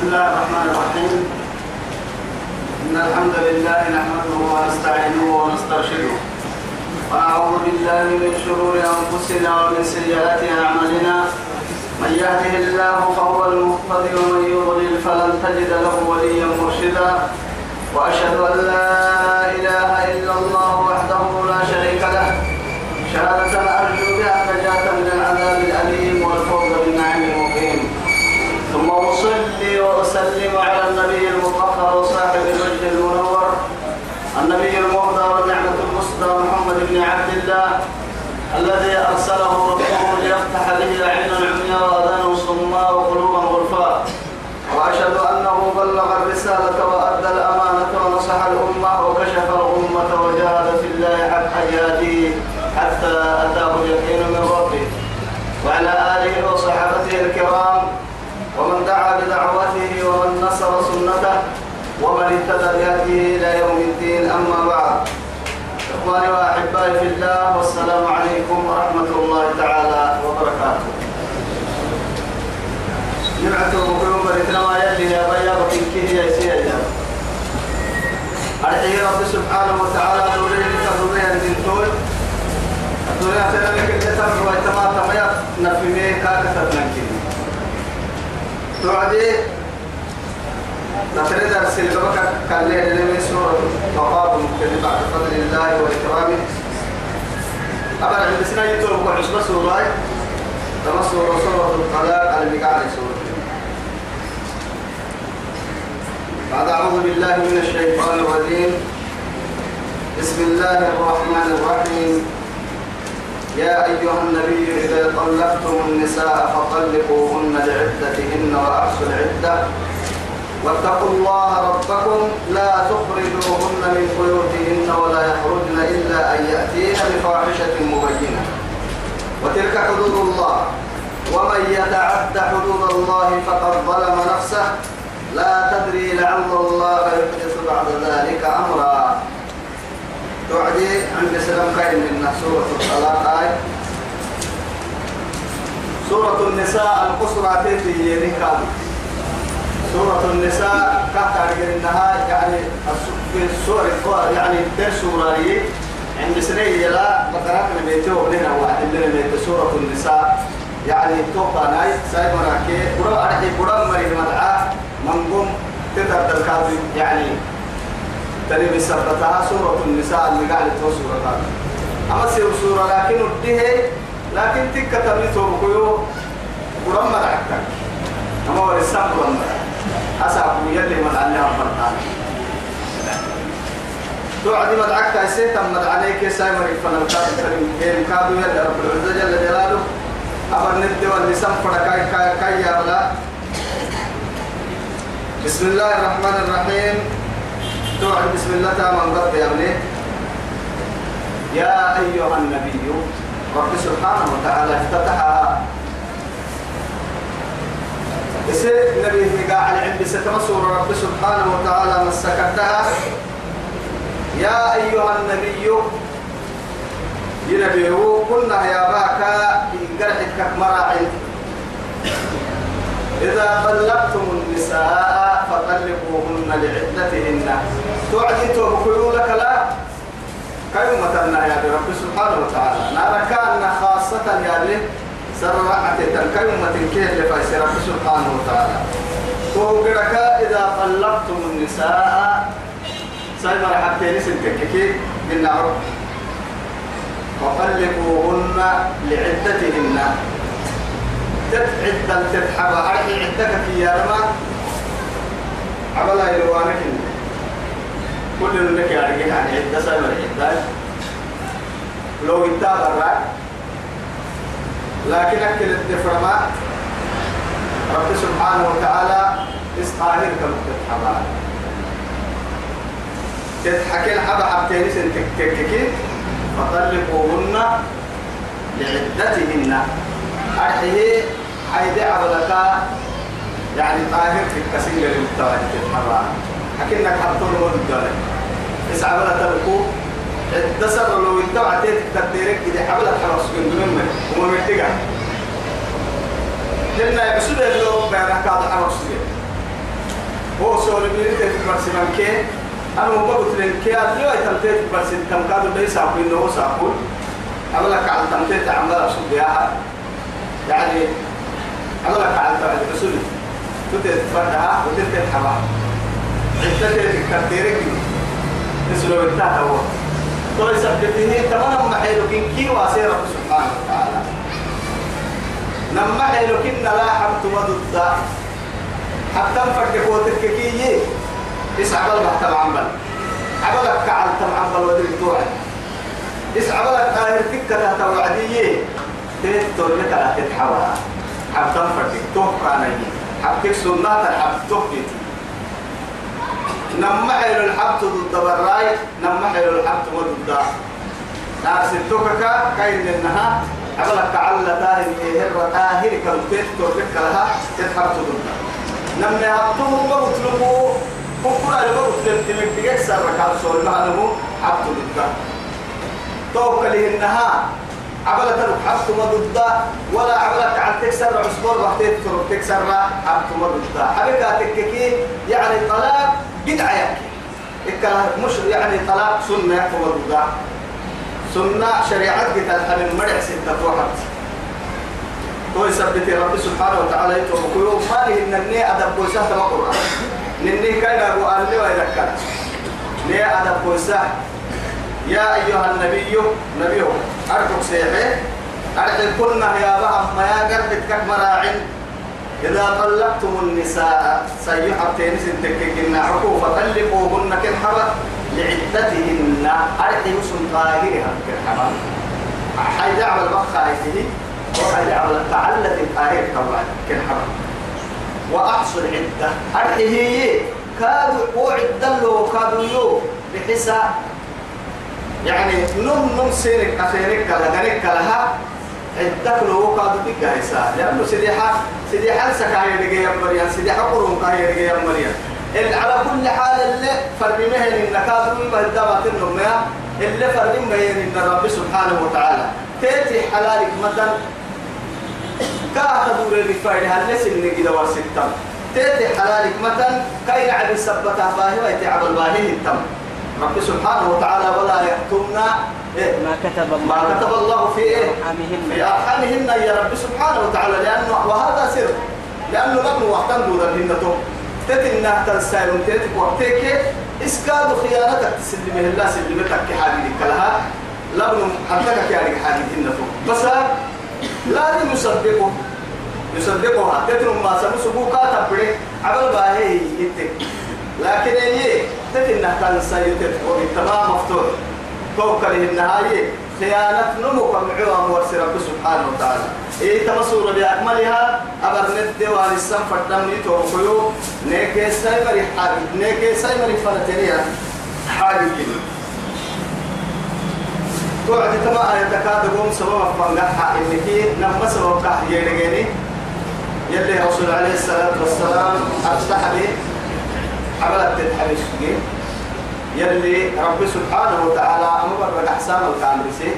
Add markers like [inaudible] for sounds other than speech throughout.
بسم الله الرحمن الرحيم. إن الحمد لله نحمده ونستعينه ونسترشده. ونعوذ بالله من شرور أنفسنا ومن سيئات أعمالنا. من يهده الله فهو المهتدي ومن يضلل فلن تجد له وليا مرشدا. وأشهد أن لا إله إلا الله وحده لا شريك له شهادة أرجو بها نجاة من العذاب الأليم والفوز بالنعيم المقيم ثم أصلي وأسلم على النبي المطهر وصاحب الوجه المنور. النبي المهدى والنعمة المسدى محمد بن عبد الله الذي أرسله ربه ليفتح به عين عمياء وأذان صماء وقلوبا غرفاء وأشهد أنه بلغ الرسالة وأدى الأمانة ونصح الأمة وكشف الأمة وجاهد في الله حق جهاده حتى أتاه اليقين من ربه. وعلى آله وصحابته الكرام ومن دعا بدعوته ومن نصر سنته ومن اهتدى بهديه إلى يوم الدين أما بعد. إخواني وأحبائي في الله والسلام عليكم ورحمة الله تعالى وبركاته. نبعث بقلوب ما يلي يا بيا وكنكه يا سيدي أرحي رب سبحانه وتعالى دوري دوري الدنتول دوري أتنا لك الجسر ويتما تميا نفمي كاكتر ننكي توعدي نتريد سورة مقام مكتب بعد فضل الله وإكرامه. أبدا عند سنة يتوب وحسب سورة الطلاق على المقال سورة بعد أعوذ بالله من الشيطان الرجيم. بسم الله الرحمن الرحيم. يا أيها النبي إذا طلقتم النساء فطلقوهن لعدتهن وأحصوا العدة. واتقوا الله ربكم لا تخرجوهن من بيوتهن ولا يخرجن إلا أن يأتين بفاحشة مبينة. وتلك حدود الله. ومن يتعد حدود الله فقد ظلم نفسه. لا تدري لعل الله يحدث بعد ذلك أمرا. توعدي عند سلام خير من سورة الطلاق آية. سورة النساء القصرى تيتي ينكاد سورة النساء كهتا إنها يعني في السورة يعني تر سورة عند سنة يلا بقرأنا بيته وبننا واحد لنا بيت سورة النساء. يعني توقع ناي سايبنا كي برا أرحي برا مريض مدعاه منقوم الكاظم يعني تريد سبتها سورة النساء اللي قاعدة سورة أما سير سورة لكن وديه لكن تك تبليته بكيو برا مدعك أما برا مدعك أسعب يلي من عليها فرطان توعد مدعك تأسيت أمد عليك سايمر فن الكاد كريم كادو يلي رب العزة جل جلاله. أبر ندي والنسان فرقاي كاي كاي يا بلا بسم الله الرحمن الرحيم. توعد بسم الله من قد يا يا أيها النبي رب سبحانه وتعالى افتتحها يصير النبي في قاع العلم ستمسور رب سبحانه وتعالى مسكتها يا أيها النبي ينبيه كنا يا باكا قرحك مراعي إذا طلقتم النساء فطلقوهن لعدتهن. تعدي توبكيو لك لا؟ كيوم تنا يا رب سبحانه وتعالى؟ نرى كأن خاصة يا رب سرعت كيوم تنكيه لفايس رب سبحانه وتعالى؟ توقرك إذا طلقتم النساء. سيما حتى نسل كككي من نعرف فطلقوهن لعدتهن. تتعد تتحبى أرحي عدك في يارما. عملا يلوانك كل لك يعني يعني عدة سيما العدة لو انت برا لكن أكل الدفرما رب سبحانه وتعالى استعهر كم تتحبى تتحكي الحبة حبتين سنتكككي فطلقوهن لعدتهن. أرحيه حيد عبلك يعني طاهر في الكسير للمتواجد الحرام أكنك حطون ودولك اسعى بلا تلقو الدسر لو انتبع تيتك تديرك إذا حبلت حرص من دون وما محتاجة. لأن يبسود اللي بينك هذا حرص هو سوري بيريد تبرسي من كي. أنا ما قلت لك كي أدلوا يتمتيت تبرسي كم كادو ليس أقول إنه سأقول عملك على تمتيت عمل أشوف يعني عملك على الرسول تتفرعها وتتحبها عدتك كثيرك نسلو بالتاتا هو. تو يسبته تمام محيلك كي واسير سبحانه وتعالى. نما حيلك إن لا حمت مدد حتى نفرق قوتك كي اسعى بالك تمام عبلك كعل تمام بل ودرك توعد. اسعى بالك قاهر تكة توعدية تتور لك لا تتحوى. حتى نفرق توه كان حبتك سنة الحب توه نما حيل الحبت ضد براي نما حيل الحبت ضد ناس التوكا كاين انها عملك على تاهر هر تاهر كالتيت تورك لها تتحبت ضد نما حبته بقتلمو بكرة بقتل تلك تكسر ركاب سول معلمو حبت ضد توكا لأنها عبلة حبت ضد ولا عبلة عن تكسر عصبور وقتين تكسر حبت ضد حبيبها تككي يعني طلاق بدعة يعني مش يعني طلاق سنة يحكم الرضا سنة شريعة قتال حبيب مرع ستة واحد تو يثبت رب سبحانه وتعالى يتوقع ما له إن النية أدب بوسة ما قرآن نني كان أبو أهل ويذكر نية أدب بوسة يا أيها النبي نبيه أرجوك سيحي. أرجوك كنا يا بهم ما يا قربك مراعٍ إذا طلقتم النساء سيحبتين سنتككن عقو فطلقوهن كالحبا لعدتهن. أرحي مسلم طاهرها كالحبا حي على البخة هذه وحي على تعلت الطاهر طبعا كالحبا وأحصل عدة. أرحي هي. كادوا وعد له كادوا يو بحسا يعني نم نم سيرك أخيرك لغنك لها عدك لو كادو بك هيسا لأنه سديحة سديحة سكاية لقي مريم سديحة قرون كاية لقي مريم على كل حال اللي فرميه إن كادو ما الدمات النمية اللي فرميه إن رب سبحانه وتعالى. تأتي حلالك مثلا كاتا دور الرفاية هل نسل نجد ورستم تأتي حلالك مثلا كاين عبد سبتها باهي ويتي عبد الباهي التم رب سبحانه وتعالى ولا يحكمنا إيه؟ ما كتب الله ما كتب الله في إيه؟ أرحامهن في أرحامهن يا رب سبحانه وتعالى لأنه وهذا سر لأنه لم وقتن دون الهنة تتنا تنسال تتك وقتك إسكاد خيانتك تسلمه الله سلمتك كحاجة لها لم حدك رجل حاجة الهنة بس لازم يصدقه يصدقها تتنم ما سمسكوا كاتب عبل باهي يتك لكن هي تتنا تنسال تتك وبالتمام مفتوح. توكل النهاية خيانة نمو معوها مورسي رب سبحانه وتعالى. إيه تمسور بأكملها؟ أبر ند وان السم فردم يتوقيو نيكي سايمري حاجة نيكي سايمري فرتنيا حاجة كده توعد تما آية تكاد قوم سبب فنقحها إنك نما سبب كح يلقيني يلي رسول عليه الصلاة والسلام أفتح لي عملت تتحبش يلي رب سبحانه وتعالى أمر أحسان الكامرسي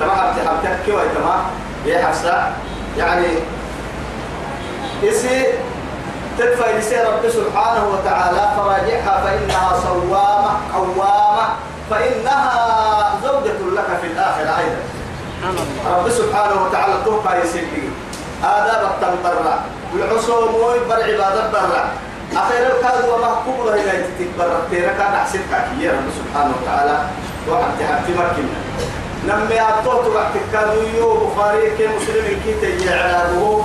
تما حبت حبتك كيف تما يا حفصة يعني إسي تدفع لسي رب سبحانه وتعالى فراجعها فإنها صوامة قوامة فإنها زوجة لك في الآخرة أيضا. رب سبحانه وتعالى توقع يسيبك آداب التنبرع والعصوم ويبر عبادة برع أخيرا كاد ومحكوم له إلى تتبرع تيرا كان أحسنك يا رب سبحانه وتعالى وحد تحب مكنا نمي أطوت وقت كادوا يو بخاري كي مسلم كي تجي علاقه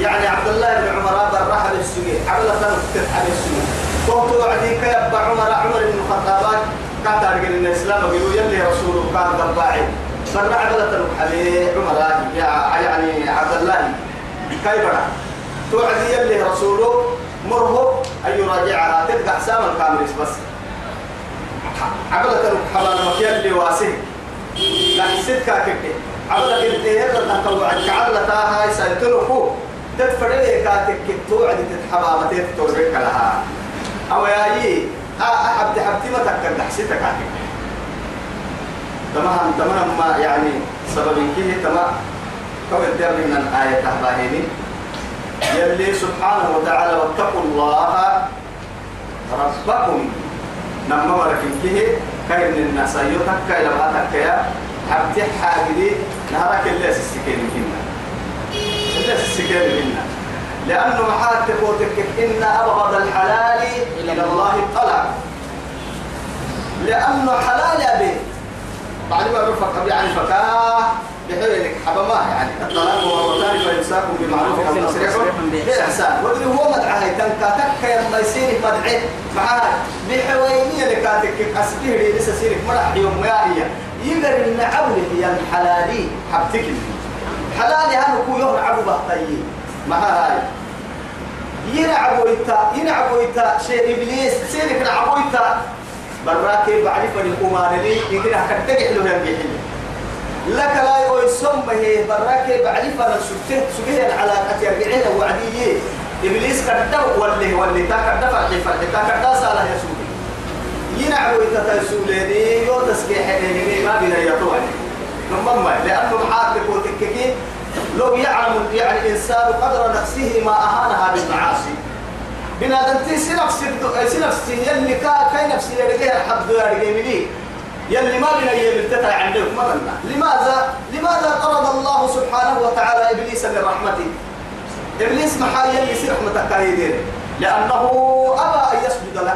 يعني عبد الله بن عمر برح السجين عبد الله بن تتحب السجين توت وعدي كيب عمر عمر بن الخطاب. كان تارجع الإسلام ويقول يلي رسول كان ضباعي برا عبد الله عليه عمر. يعني عبد الله. كيف؟ توعدي يلي رسوله. مره أن يراجعها تبقى حسام الكامريس بس. عبد الله حلال مكيال اللي واسه لا حسيت كاكبه عبد أنت هذا تطلع كعلة هاي سيتركو تدفري كاتك توعد تتحبا متى تتورك لها. أو ياي احب تحبتي ما تكن حسيتك كاكبه تمام تمام ما يعني سبب كيه تمام. كم الدرب من الآية تهباهيني يلي سبحانه وتعالى واتقوا الله ربكم. نما وركن كه كاين الناس أيوتك كاين لباتك يا حبتي حاجدي. نهارك اللي السكين فينا. اللي السكين فينا. لأنه محال تقولك إن أبغض الحلال إلى الله الطلب لأنه حلال أبي. بعد ما رفق يعني فكاه بحيلك حبما يعني. الطلاق هو وثاني فيمساكم بمعروف أو تصريح باحسان ودري هو مدعى تنكا تكا يما يصير مدعي بحوينية لكاتك. أسبيه لي. لسه سيرك. مرح يوم يا يقدر النعم هي الحلالي. حبتك. حلالي هذا كو يوم عبو بطي مع هاي. ينعبوا إتا ينعبوا إتا شيء إبليس. سيرك نعبوا إتا براكي بعرف الأمان لي. يمكن أكتك له ينجح لك لا يسمى هي براكي بعرف أن سكت سكت على أتيرجعين وعدية. إبليس كدف واللي واللي تكدف فرحي فرحي تكدف صالح يسوع ينعبوا إتا تسوليني يو تسكيح ما بين يطوعني نمما لأنه محاكك وتككي. لو يعلم يعني الإنسان قدر نفسه ما أهانها بالمعاصي. بنا دنتي سنفس سنفس يلي كا كاي نفسي يرجع الحد يرجع مني يلي ما بنا عندك. مثلا لماذا؟ لماذا طرد الله سبحانه وتعالى إبليس من رحمته؟ إبليس محال يلي سي رحمتك لأنه أبى أن يسجد له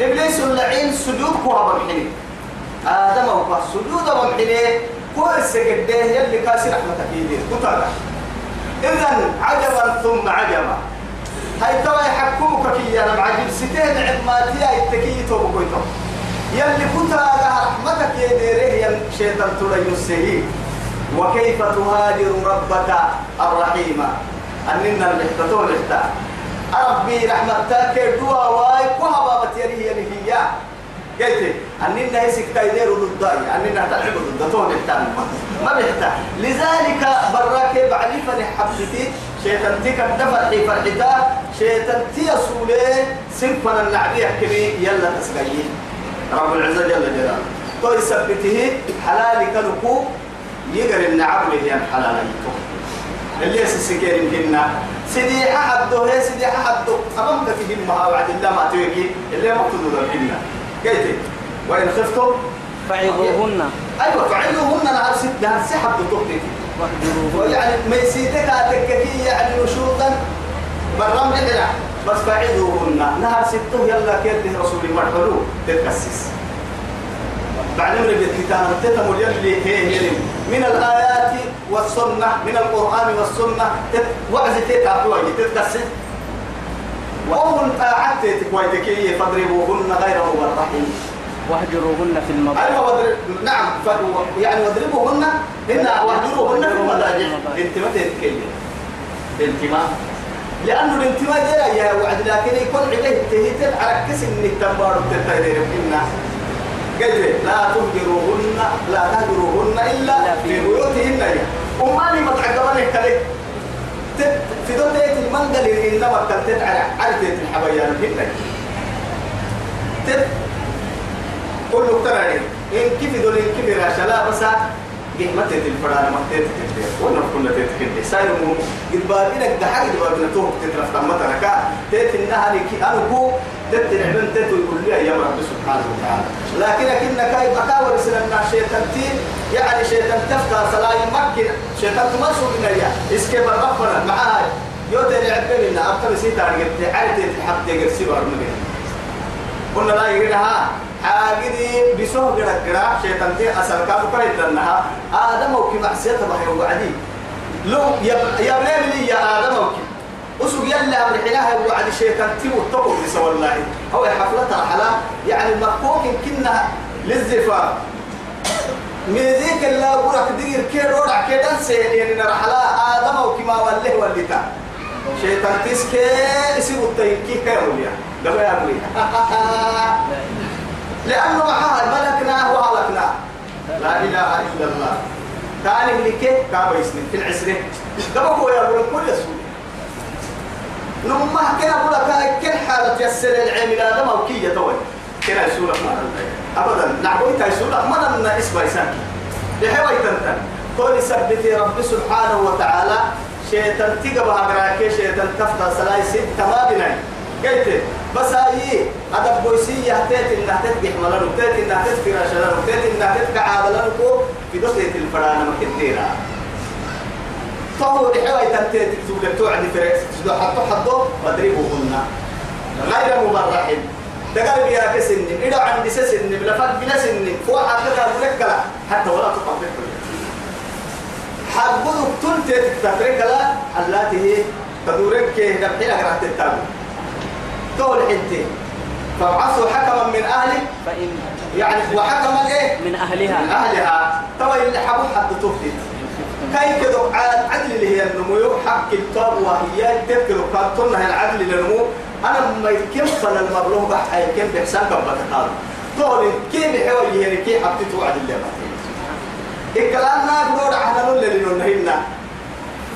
إبليس اللعين سجود كوها بمحني آدم وقع سجود بمحني كل سجده يلي كاسي رحمتك يدير كتابة إذا عجبا ثم عجبا. هاي ترى يحكمك كي أنا معجب ستين عماتي هاي التكي توبكويتو يلي كتابة رحمتك يديره يا شيطان ترى يسهي وكيف تهاجر ربك الرحيم؟ أننا المحتطون محتا ربي رحمتك دوا واي كوها بتيري يلي هي. قلت أننا هيسك تايدير ضدائي أننا تلعب ضد طول ما بيحتاج لذلك براك بعلي فنحبتي شيطان تيك حي فرحتا شيطان تيسولي. سنفنا النعبي يحكمي يلا تسقيي رب العزة جل جلاله. تو يثبته حلال كنكو يقر النعب اللي هي الحلال اللي يسسكين يمكننا سيدي حدو هي سيدي حدو أمامك في جمعها وعد الله ما تويكي اللي مقتدوا ذلك كيف وإن خفتم فعظوهن أيوة فعظوهن نهار ست نهار سحب واهجروهن يعني ما يسيتك أتككي يعني نشوطا. برام لحنا بس فعظوهن نهار ستة يلا كيف رسول المرحلو تتكسس بعد من الكتاب تتم يلي هي هي من الآيات والسنة من القرآن والسنة. وعز تتعطوا تتكسس وهم أعدت كويتكي فاضربوهن غير مبرحين. واهجروهن في المضاجع. أيوة وضرب نعم ف... يعني واضربوهن. هن واهجروهن في المضاجع. الانتماء تتكلم. الانتماء لأنه الانتماء جاء يا وعد لكن يكون عليه تهيتم على كس إنك تنبارو تتايدين إنا قلت لا تهجروهن لا تهجروهن إلا في بيوتهن. يا أماني ما تعقبني كلك في دون تيت المنقل إنما كنت على عرفت الحبيان هنا تت كل ترى إن كيف دول إن كيف راشلا بس قيمة الفرار ما تتكلم ولا كنا تتكلم. ساير مو قد بابينك ده حاجة بابينا توه تترف تمتا لك تت إنها لك أنا كو تت العلم تت ويقول لي يا رب سبحانه وتعالى. لكن أكنك أي بكاور سلنا شيطان تين يعني شيطان تفتح سلاي مكة شيطان تمسوا بنا يا اسكي برفنا معاي يوتي العبين إن أبطل سيتا رجعت عرفت الحق تجر سيبر مجد قلنا لا يجرها عاقدي بسوه قرا قرا شيطان تي أسر كابو كايت لنها آدم وكي معصية بحي وعدي لو يا يا بلي يا آدم وكي. أسوق يلا من حينها وعد الشيطان تي وتقول بس والله. هو حفلة حلا يعني المفهوم كنا للزفاف. ميزيك اللي أقولك دير كير ورع كيدان سيني إن رحلا آدم وكما وله ولتا شيطان تسكي يسيب التيكي كيروليا دبا يا [laughs] لأنه معها ملكناه وهلكناه. لا إله إلا الله. تاني كيف كابا يسني في العسرة دبا هو أبوي كل يسوي. نمما كنا لك كل حالة يسر العين آدم أو كي يتوي كنا يسولك ما أبدا. نعبوي تيسولك ما نمنا اسمه يسان لحوي تنتن قول سبتي رب سبحانه وتعالى شيطان تيجا بهاجراك شيطان تفتح سلاي ست ما قلت بس هاي هذا بويسية تيت إنها تتبح ملانو تيت إنها تتفرش لانو تيت إنها تتكعاد لانو في دخلة الفرانة مكتيرا فهو لحوى تنتهي تكتب لك توعد فريق تسدو حطو حطو فاضربوهن غير مبرحين دقال بيا كسن إذا عندي سسن بلا فرق بلا سن فوق حقك لك حتى ولا تقف حقودك تنتهي تتفرق لا حلاته تدورك كي دبحين أقرأ تتابع. تقول حنتي فابعثوا حكما من أهلك. فإن يعني وحكما إيه؟ من من أهلها. أهلها توا اللي حبوا حد تفتت كي كده؟ عدل اللي هي النمو. حق الطاب وهي تذكر كاتونا العدل للنمو أنا ما فل المبلغ بحا يمكن بحسان كبا تقال تقول كيف حوالي هي كي حبت توعد اللي الكلام نقول على نقول اللي نهينا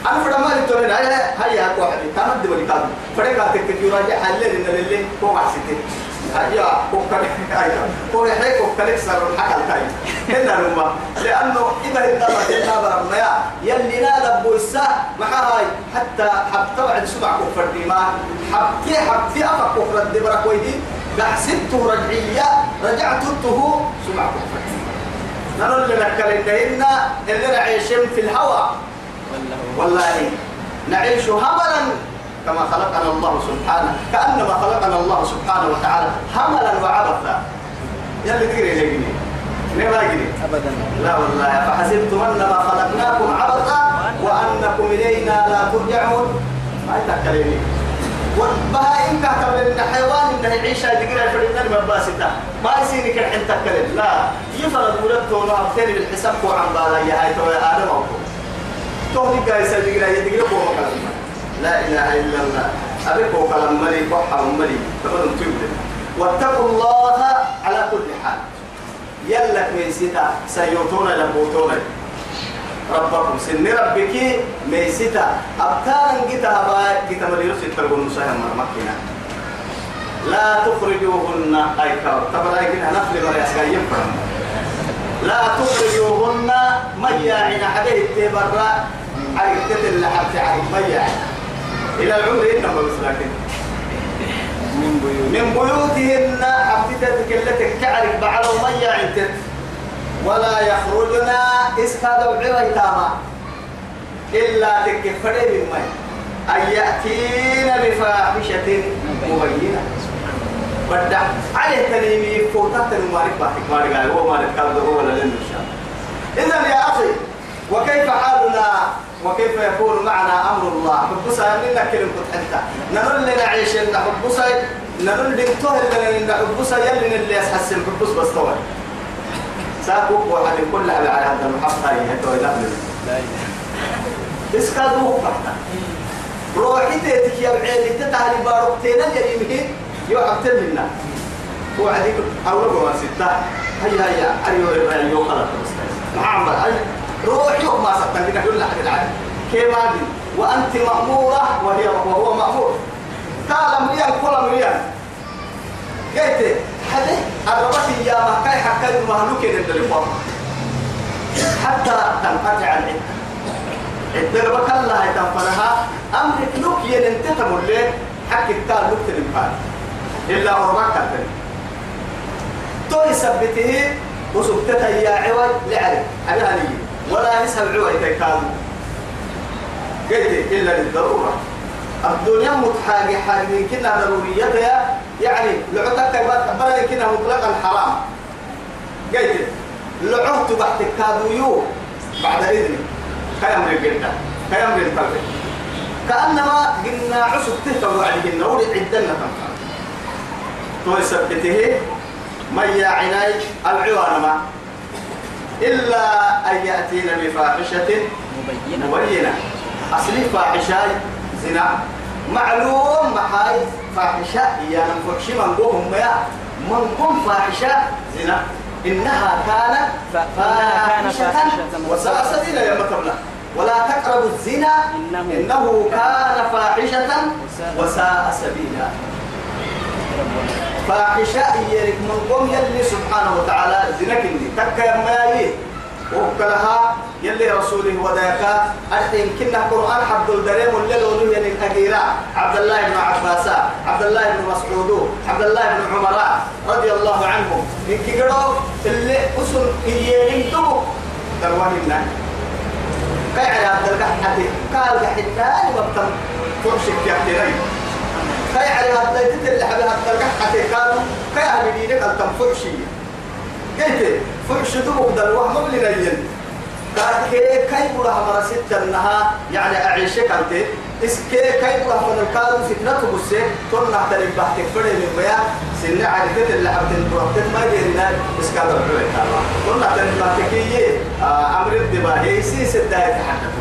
أنا فرما لي تقول هيا هيا أكو حدي تمد ولي كذا فريق أتك يراجع حلل إن اللي هو عسيتي هيا كوكل هيا. هو يحيي كوكل يكسر الحكا الكاي. هنا لما لأنه إذا هدنا هدنا برمنا يا يلي نادى بويسا مع هاي حتى حب طبعا سمع كفر ديما حبتي حبتي أفك كفر الدبرة كويدي بحسبته رجعية رجعت ته سمع كفر نقول لك إن اللي نعيشين في الهواء والله نعيش هملا كما خلقنا الله سبحانه كأنما خلقنا الله سبحانه وتعالى هملا وعبثا. يلي لي ليه ما يقري أبدا. لا والله فحسبتم أنما خلقناكم عبثا وأنكم إلينا لا ترجعون؟ ما يتكلمني والبهائم كاتب لنا حيوان انه يعيش هذه قرا فريدنا المباسطة ما يصير كل حين تكلم لا. يفرض ولدته ونعطيني بالحساب كو عن بالا يا هاي آدم أو تهدي قايسة دقيقة يدقيقة بو مكلم لا إله إلا الله. أبيك بو كلام ملي بوحة ملي تمام تبدأ واتقوا الله على كل حال. يلك ميسيتا سيوتونا لبوتونا ربكم سن ربك ميسيتا. أبتان جيتا با جيتا مليوس يتربون مساهم مرمكنا لا تخرجوهن أي كار طبعا كنا نفل مريس قايم لا تخرجوهن مياعنا حبيه تبرا عرفتت اللي حبت عرف مياعنا إلى العمر إنما لكن. من بيوت. من بيوتهن حبتت كلتك كعرف بعلو مياعن تت ولا يخرجن إسكاد وعويتاما إلا تكفري مي. أن يأتين بفاحشة مبينة. بدع عليه تنيمي فوتات المارك باحك مارك قال هو مارك قال هو ولا لن إذا يا أخي وكيف حالنا؟ وكيف يكون معنا أمر الله؟ حبسا لنا كلمة حتى نقول لنا عيش لنا حبسا نقول لنتوه لنا حبسا يلي اللي يسحسن حبس بس طول. ساقوك واحد كل على هذا المحفظة لا إله بس كادوه بحتا روحي تيتك يا بعيد تتعلي باروكتين اليمين يوعب تمنا هو عديك أول ما ستة. هيا هيا. أيوه أيوه خلاص. محمد روحي ما ستة لك كل أحد العالم. كيف هذه؟ وأنت مأمورة وهي وهو مأمور. قال مريان كل مريان قلت حدي الربط يا مكاي حكاي مهلوك للتليفون حتى تنقطع العدة الدربة الله تنفرها أمرك لك ينتقم الليل حكي التال لك تنفر إلا أربعك التنفر تو يثبته وسبتها يا عوج لعرف أبيها لي ولا عوج تكاد قلت إلا للضرورة. الدنيا متحاجة حاجة كنا ضروريتها يعني لعتك بلا كنا مطلقا حرام. قلت لعهت بحت كادويو بعد إذني. كيامر الجنة كيامر القلب كأنما قلنا عسب تهتم وعدهن ورد عدنا تنفع. تو يثبته؟ ميا عناي العوان ما. إلا أن يأتينا بفاحشة مبينة. مبينة. أصلي فاحشة زنا. معلوم محاي فاحشة يا نفحش من قوم يا. من قوم فاحشة زنا. إنها كانت فاحشة وساء سبيلا يا مكرنا ولا تقربوا الزنا. إنه- إنه كان فاحشة وساء سبيلا. فاحشة يرك من قوم يلي سبحانه وتعالى زنك اللي تكا ماي وكلها يلي رسوله ودايكا أرحين كنا قرآن حد الدريم الليل وليه الأجيرا عبد الله بن عباس عبد الله بن مسعود عبد الله بن عمر رضي الله عنهم. إن كيرو اللي أسن إيين دبو دروان كاي على عبد القحة قال قحتان وقتم فرشك يا كاي على عبد اللي حبي عبد القحة قالوا كاي على دينك قال تم فرشي قلت فرش دبو دروان مبلغين كي كي بره مرة ستة إنها يعني أعيشك أنت إسكي كي بره من الكارو فتنة بسي ترنا تلك بحتك فرد من بيا سنة عرفت اللي حبت البروتين ما يرنا إسكال الحوية الله ترنا تلك بحتك يي أمر الدباهي سي ستة يتحدثون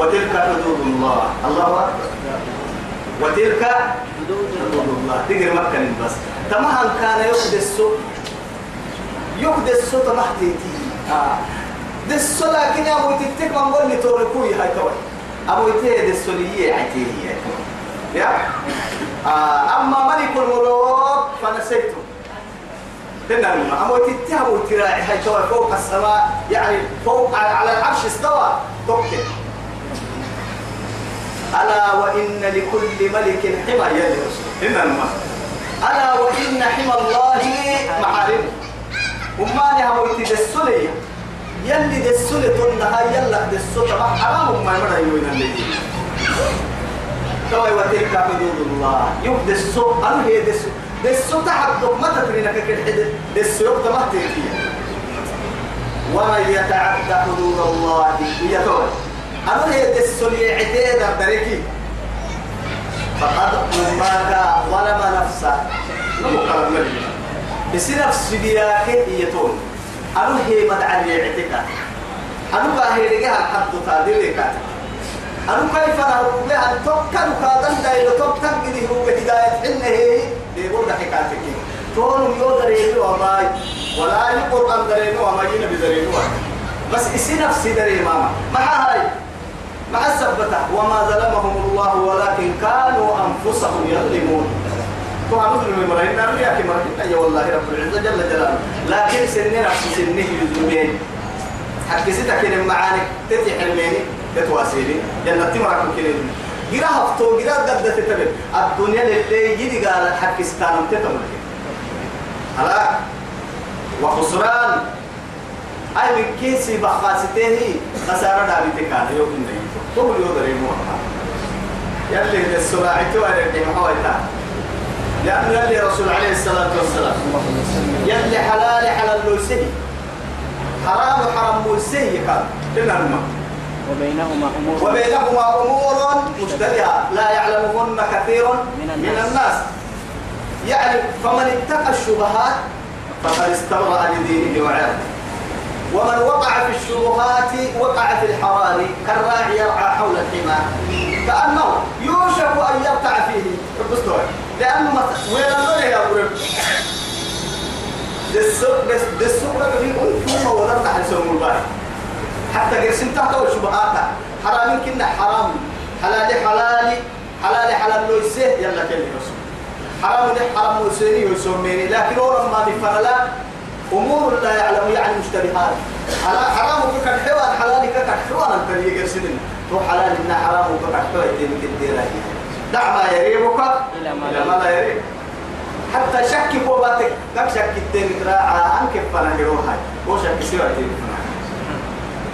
وتلك حدود الله. الله أكبر. وتلك حدود الله. تقرأ مكة بس تمام كان يحدث يهدى الصوت محتيتي آه. دس لكن يا أبو تكتك من قول لي توركوي هاي توي أبو تي دس لي عتيه يا آه. أما ملك الملوك فنسيته. تنم أبو تتي أبو تراعي هاي توي فوق السماء يعني فوق على العرش استوى. توكل ألا وإن لكل ملك حمى يلي رسول ألا وإن حمى الله محارمه وما نها ويت دسولي. يلي دسولي تنها يلا دسولي. ما حرام ما يمر يوين اللي توي وتلك حدود الله. يبدي السوء أنا هي دسو. دسو تحت ما تدري لك كده دسو يوم ما تدري ومن يتعدى حدود الله هي توي. أنا هي دسو اللي عتيد بريكي. فقد ما ظلم نفسه. نمو كلام مليون بسنف سبياك يتون أنا هي مدعى لعتك أنا باهي لقاها الحد تادريك أنا كيف نهرب بها توكل كادن دايلو توكل كده هو هداية حنه هي. بيقول حكايتك تون يودر يلو أماي ولا يقرأ درينو أماي نبي درينو بس إسي نفسي دري ماما. مع هاي؟ مع السبتة وما ظلمهم الله ولكن كانوا أنفسهم يظلمون. وعنود المرين نار يا كي مرين يا والله رب العزة جل جلاله. لكن سنين نفس سنه يزمين حق ستة كده معانك تتي حلميني تتواسيني. جنة تمرك كده جرا هفتو جرا قد تتبع. الدنيا اللي يجي قال حق ستانم تتمرك هلا؟ وخسران. أي من كيسي بخاسته خسارة دابتك كان يوم النبي طول يوم دريمو يلي السلاعي توارد محاولتها لأن يلي رسول عليه الصلاة والسلام يلي حلال حلال لوسه حرام حرام موسه كان كنا الماء وبينهما أمور وبينهما أمور مشتبهة لا يعلمهن كثير من من الناس. الناس يعني فمن اتقى الشبهات فقد استبرأ لدينه وعرضه ومن وقع في الشبهات وقع في الحرام كالراعي يرعى حول الحمى كأنه يوشك أن يرتع فيه. الدستور لأنه مت... وين الله يا أبو دسوق لك في كل ما ولرت عن سوم الباري حتى قرسم تحت الشبهات حرام كنا حرام. حلال حلال حلال حلال لو يسه يلا كل رسول حرام ده حرام وسيني وسميني لكن ورا ما بفرلا أمور لا يعلم يعني مشتبهات. على حرام وكك حوان حلال كك حوان أنت اللي قرسمنا تو حلال إن حرام وكك حوان يمكن تديرها دع ما يريبك. إلى ما لا يريب. حتى شك بوباتك. كم شك التاني تراعى أنك فانا يروحي وشك سوى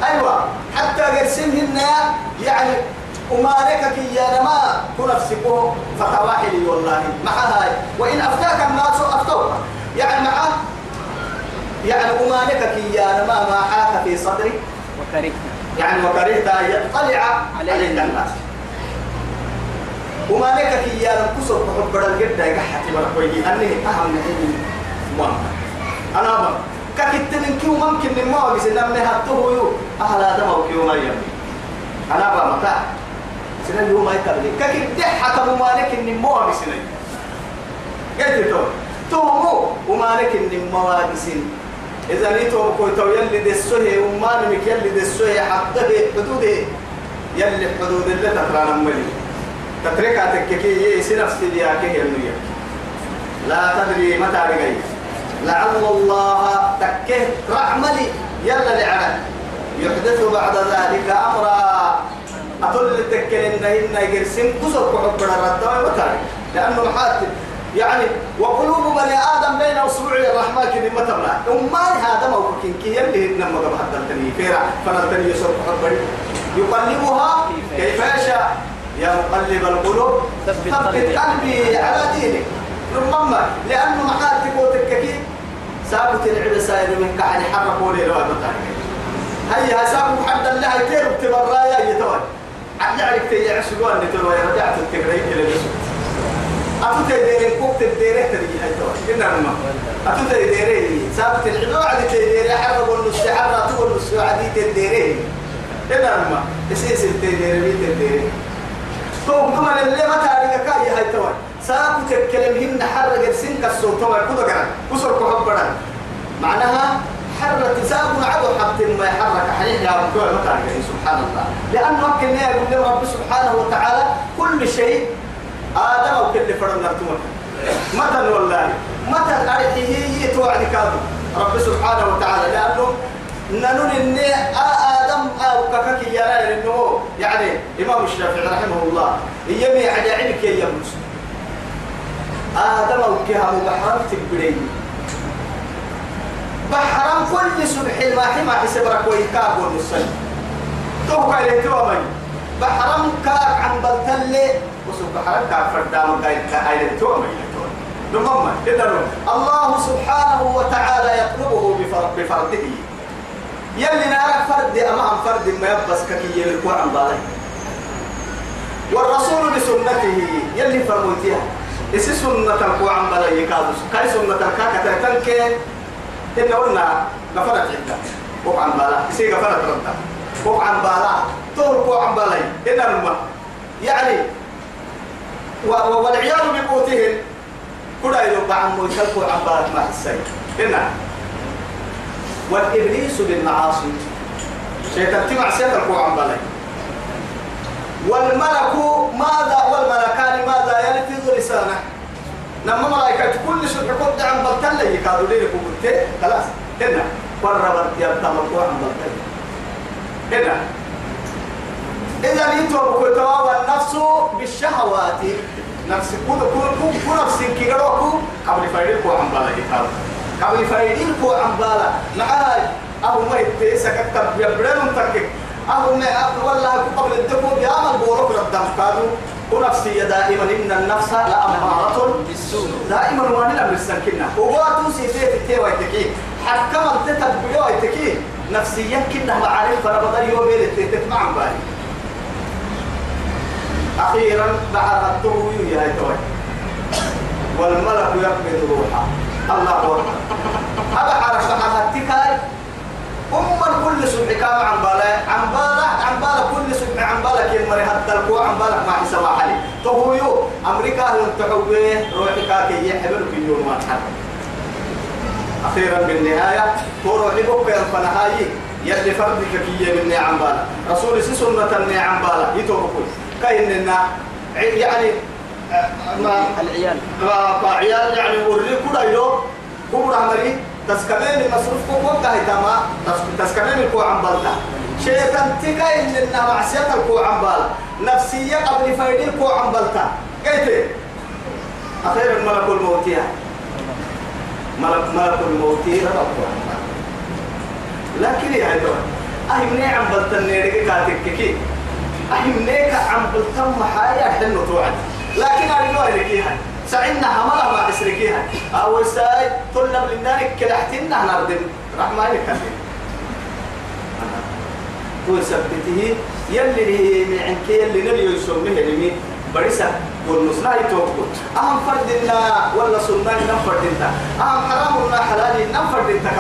أيوة. حتى قرسمهن يعني أمالك يا نما تنفسكه فتواحلي والله. مع هاي. وإن أفتاك الناس أفتوك. يعني معه يعني أمالك يا نما ما حاك في صدرك وكرهت. يعني وكرهت أن يطلع عليك الناس. وما لك كي يا كسر بحب بدل جدا يقحت بركوي أني أهم من ما أنا أبغى ككت من كيو ممكن من ما بس نمني هتوه يو. أهل أو كيو ما يمي أنا أبغى متى؟ سنة يوم ما يكمل ككت وما لك إن ما بس قلت تو تو مو وما لك إن ما بس إذا نيتو كوي تو يلي دسوه وما نمك يلي دسوه حده حدوده. يلي حدود اللي تترانا ملي تتركها تككي يسي نفس دياك هي النية لا تدري متى رجعي. لعل الله تكه رحملي. يلا لعنا. يحدث بعد ذلك أمرا. أقول لتكل إن إن يجرسم كسر كحب الرد وتاري لأنه محاتب يعني وقلوب بني آدم بين أصبع الرحمن كذي ما تملا أما هذا موكين كي يلي إنما قبل حتى التني فيرا. فنلتني يسر كحب يقلبها كيف يشاء. يا مقلب القلوب. ثبت قلبي. على دينك. ربما لأنه محاتب وتككي سابت العبد سائر من كحل حرقوا لي لو هيا سابوا حد الله يتير بتبرايا يتوي عجعلك تيجي عشقوان نتلو يا رجعت التقريب كلا بسوت أتو تديرين كوك تديرين ترجع يتوي إنما ما. أتو تديرين سابت العبد عدي تديرين حرقوا النص حرقوا تقول النص عدي تديرين إنما ما. يسيس التديرين تديرين تو كما اللي ما تعرف كاي هاي توي ساكو تتكلم هن حرق السن كسو توي كذا كذا كسر كحبرا معناها حرة ساكو عدو حبت ما يحرك حنين يا رب تعرف سبحان الله. لأنه ممكن يقول رب سبحانه وتعالى كل شيء آدم وكل فرد نرتمك متى والله. متى أرحيه يتوعد كادو رب سبحانه وتعالى لأنه ننون إني آدم أو كفك يا إنه. يعني إمام الشافعي رحمه الله يمي على علمك يا يمس آدم وكها مبحرم تبرين بحرم كل صبح ما حما حسبرك ويكاب والنصل تو قال تو مي بحرم كاب عن بلتلي وسوق بحرم كاب فردام قايل مي نمما إذن الله سبحانه وتعالى يطلبه بفرد بفرده. يلي نارك فرد أمام فرد ما يبس كي يلقوا عن بالي والرسول بسنته يلي فرموتيها. إسي سنة القوا عن بالي يكادس كاي سنة الكاكة تنك إن قلنا غفرت عدة قوا عن بالا إسي غفرت ردا قوا عن بالا طول قوا عن بالي الماء يعني و- و- والعياذ بقوتهم كنا يلقى عن مويتلقوا عن بالك ما حسين إنها والإبليس بالمعاصي. شيطان تمع سيطر عن بالي والملك ماذا والملكان ماذا يلفظ لسانه؟ نما ملائكة كل شيء قد عن بلتل يكادوا لي قلت خلاص. هنا. قربت يرتبط عن بلتل هنا. إذا يتوب كتوا والنفس بالشهوات. نفس كل كل كل كل نفس كي قبل فايدك عن بالي كادوا قبل فايدين كو عمبالا معاي أو ما يتسك أكتب يبرن تكك أو ما والله قبل الدكو بيعمل بورك ردم قالوا ونفسي دائما إن النفس لأمارة بالسوء دائما وأنا لا بالسكنة وقاتو سيفيت التيوى يتكي. حكما تتبعوا يتكي. نفسيا كنا معارف فربضل يوم يلتتك مع بالي أخيرا بعد الطهو يا هيتوي والملك يقبض روحه. الله أكبر. هذا عرف حتى أم كل سبع كام عن بالا. عن بالا عن بالا كل سبع عن بالا كل مرة حتى الكو عن بالا ما حسب علي تهويو. أمريكا هم تحوي؟ روحك كي يحمل في يوم تحرك أخيرا بالنهاية. تورو حبوك يا فنهاي يلي فردك كي من عن بالا. رسول سنة عن بالا. يتوبكوي كأننا يعني آه، ما العيال. عيال يعني وري كودا يو كودا مري. تسكمين مصروف كوكو كاي تما تسكمين الكو عم بالتا. شيطان تيجا إن إنها معصية الكو عم بال. نفسية قبل فايدي الكو عم بالتا. كيف؟ أخيرا ملك الموت يا. ملك ملك الموت رب. لكن يا هدوء أهم نعم بلتن نيرك كاتك كي؟ أهم نيك عم بلتن محايا حلو توعد لكن أنا قوي لك إياها سعينا حملا ما إسركيها أو ساي طلب لنارك كلحتنا نردم رحمة لك هو سبته يلي من عنك يلي نبي يسميه لمين بريسة والنصنا يتوقف. أهم فردنا ولا سنة نم فردنا أهم حرامنا حلالي نم فردنا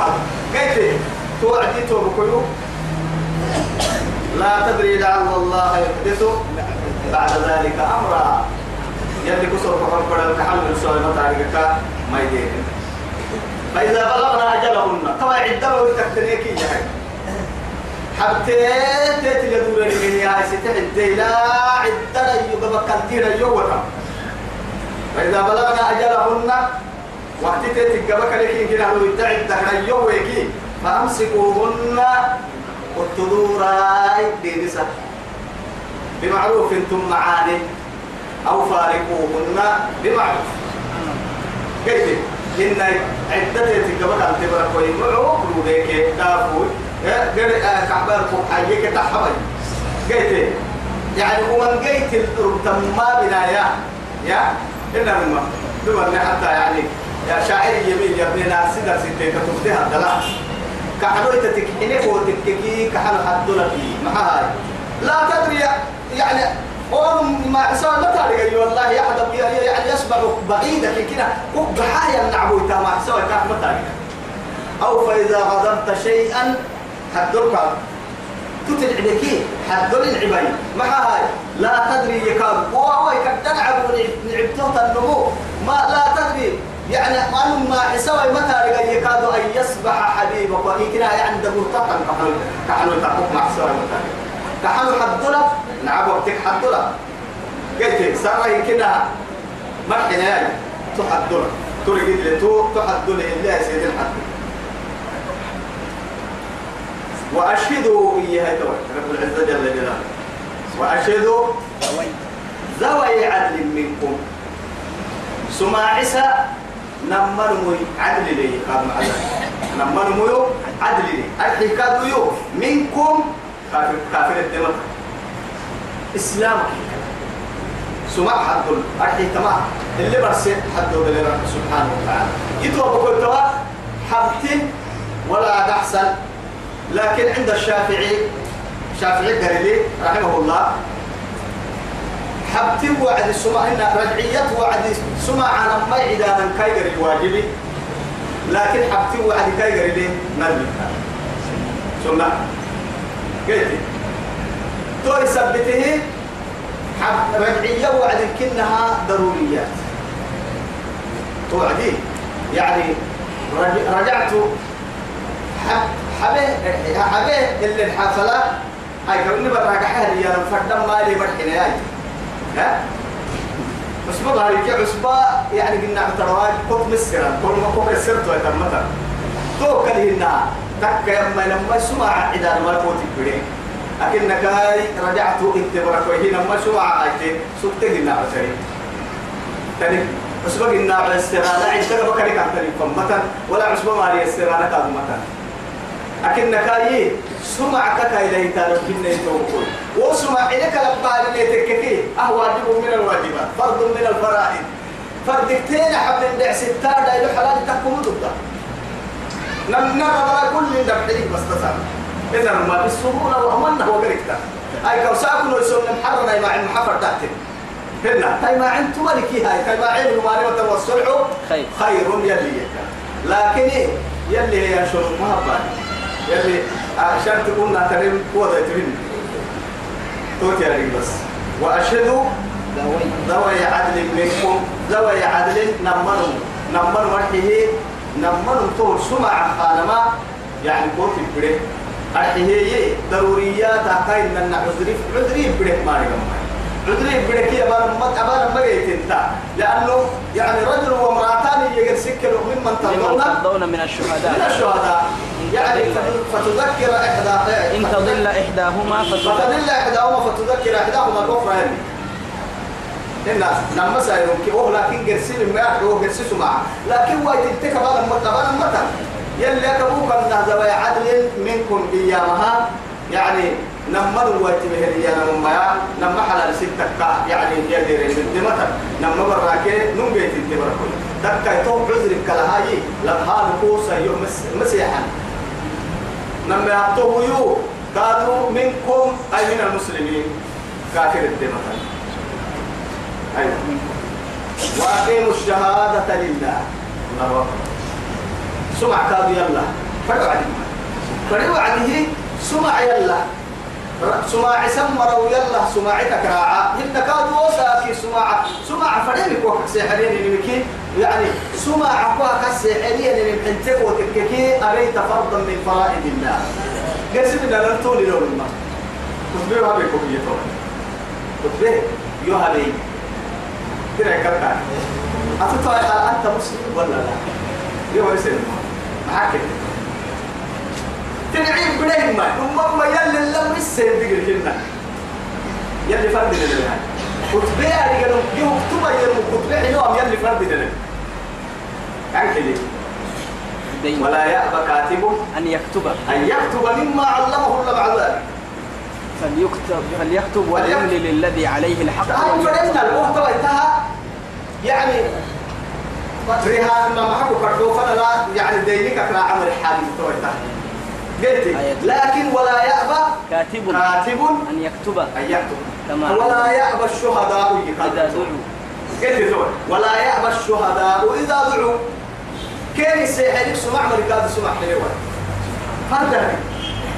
كاد قلت توعدي توقفوا لا تدري لعل الله يحدث بعد ذلك أمرا. يلي كسر فقط بدل تحمل سؤال متعلقك ما يدين فإذا بلغنا أجلهن طبعا عدة وتكتنيكي يا حتى تيتي يدور لي يا ستة لا عدة يبقى كنتير يوتا فإذا بلغنا أجلهن وقت تيتك قبك لكن كنا يدعي الدهر يويكي فأمسكوهن والتدوراي دينسا بمعروف أنتم معاني. أو فارقوهن بمعروف. كيف إن عدة تقبل أن تبرك ويمعوك روبيك دافوي غير كعباركم حيك تحبي قيت يعني ومن قيت الرتم ما بنايا. يا إنما دول حتى يعني يا شاعر يمين يا ابن ناس سيدا ستة تفتها دلا كحلو تتكحني وتككي كحلو حدولا في معاي لا تدري يعني وهم ما سواء ما تعرف والله يحدث يعني يسبق بعيدا كده وبحايا نعبو تما سواء كان ما أو فإذا غضبت شيئا حدرك تتلع بكي حدر العباي ما هاي لا تدري يكاد وهو يكاد نعب نعبته النمو ما لا تدري. يعني أن ما حسوي متى يكاد أن يصبح حبيبك؟ وإكنا يعني تطن كحلو كحلو تقوم مع سوي متى. كحلو حدنا نعب وقتك حدنا قلت سرى كده مرحنا يعني تحدنا تريد لتو تحدنا إلا سيد الحد وأشهدوا إياها رب العزة جل جلاله. وأشهدوا ذوي عدل منكم. سماعسة نمر موي عدل لي قام على نمر موي عدل لي. الحكاد يو منكم كافر كافر الدماء. إسلام سمع حد ألحي تمام اللي برسي حد رب سبحانه وتعالى. يتوب كل توا حبتين ولا أحسن لكن عند الشافعي شافعي قريبي رحمه الله حبتي وعد السماء هنا رجعية وعد سماء على ما من كايجر الواجبي لكن حبتي وعد كايجر لي نرمي سنة قلت تو يثبته حب رجعية وعد كنها ضروريات توعدي. يعني رجعت حب حبه حبه اللي الحفلة هاي كوني براك حهل يا فردم مالي مرحنا ياي ها؟ عصبة بارك عصبة يعني قلنا ترواج كوك مسكرا كل ما كوك السرت ويتمتا تو كلهنا تك يما لما سمع إذا ما كنت بدين أكنك هاي رجعت اختبارك وهنا ما سمع هاي سكت قلنا عسري تاني عصبة قلنا على السرانة عندك بكري كان تاني فمتا ولا عصبة مالي السرانة كان متا أكن كاي سمع كاي لا يتعرف كنا يتوقع وسمع إليك لبعض اللي تككي أهو واجب من الواجبات فرض من الفرائض. فردكتين حبل ندع ستار لا يلو حلال تحكم ضده. نم نرى كل دبحريك بس تسام إذا ما بالسهولة وأمنا وقريكتا أي كوساكن ويسون محرنا مع المحفر تحت هنا تاي ما عند ملكي هاي تاي ما عند المعرفة والصلح خير. خير يلي لكن يلي هي شروط ما يلي عشان تكون نعترم قوة ترين توتي عليك بس. وأشهد ذوي عدل منكم ذوي عدل نمنوا نمنوا مرحيه نمنوا طول سمع خانما يعني قوت بره أرحيه ضروريات هاي من عذري عذري بره ما نجمع عذري بره كي أبانا ما أبانا ما انت لأنه يعني رجل وامرأتان يجر سكر ممن ترضون من الشهداء. من الشهداء. يعني فتذكر إحدى إن تضل إحداهما فتذكر. فتدل إحداهما فتذكر إحداهما الأخرى يعني الناس لما سايرون كي أوه لكن قرسين ما يحدو قرسيسوا معه لكن وايد تتك بعد ما بعد ما يلي أكبوك أن ذوي عدل منكم إيامها. يعني نمر وايد بهريا نمما نم حلال ستة يعني يدير الدمتر نم براكي نم بيت الدمر دكا يتوب عذر كلهاي لبها نقوصا يوم مسيحا. نم يعطوه يو قالوا منكم أي من المسلمين كافر الدمتر أيوة وأقيموا الشهادة لله سمع كادو يلا فرعوا عليه فرعوا عليه سمع يلا سماع سمروا يلا سماعتك راعة إن كادو وساكي سماع سماع فريمك وقت سحرين اللي يعني سماع وقت سحرين اللي محنتك وتككي أريت فرضا من فرائض الله. قسمنا لن تولي لون ما. كتبه هذا كوبية كتبه يهبي ترى كذا أتطلع أنت مسلم ولا لا؟ يوم يسلم. معك تنعيم بنين ما أمم ما يلي لم يسلم بقل كنا يلي فرد لنا كتبه يعني قالوا يكتب يلي كتبه يوم يلي فرد لنا كده دين. ولا يأبى كاتب أن يكتب. أن يكتب مما علمه الله بعد ذلك. فليكتب فليكتب وليملل للذي عليه الحق فرنا وليكتب المحتوى انتهى. يعني ريها ما محكو كردو فلا يعني دينك كلا عمل حالي انتهى. قلت آية. لكن ولا يأبى كاتب كاتب أن يكتب أن يكتب. كما ولا يأبى الشهداء إذا دعوا. قلت ولا يأبى الشهداء إذا دعوا. كان يسيحلك سمع مركاد سمع حلوة هذا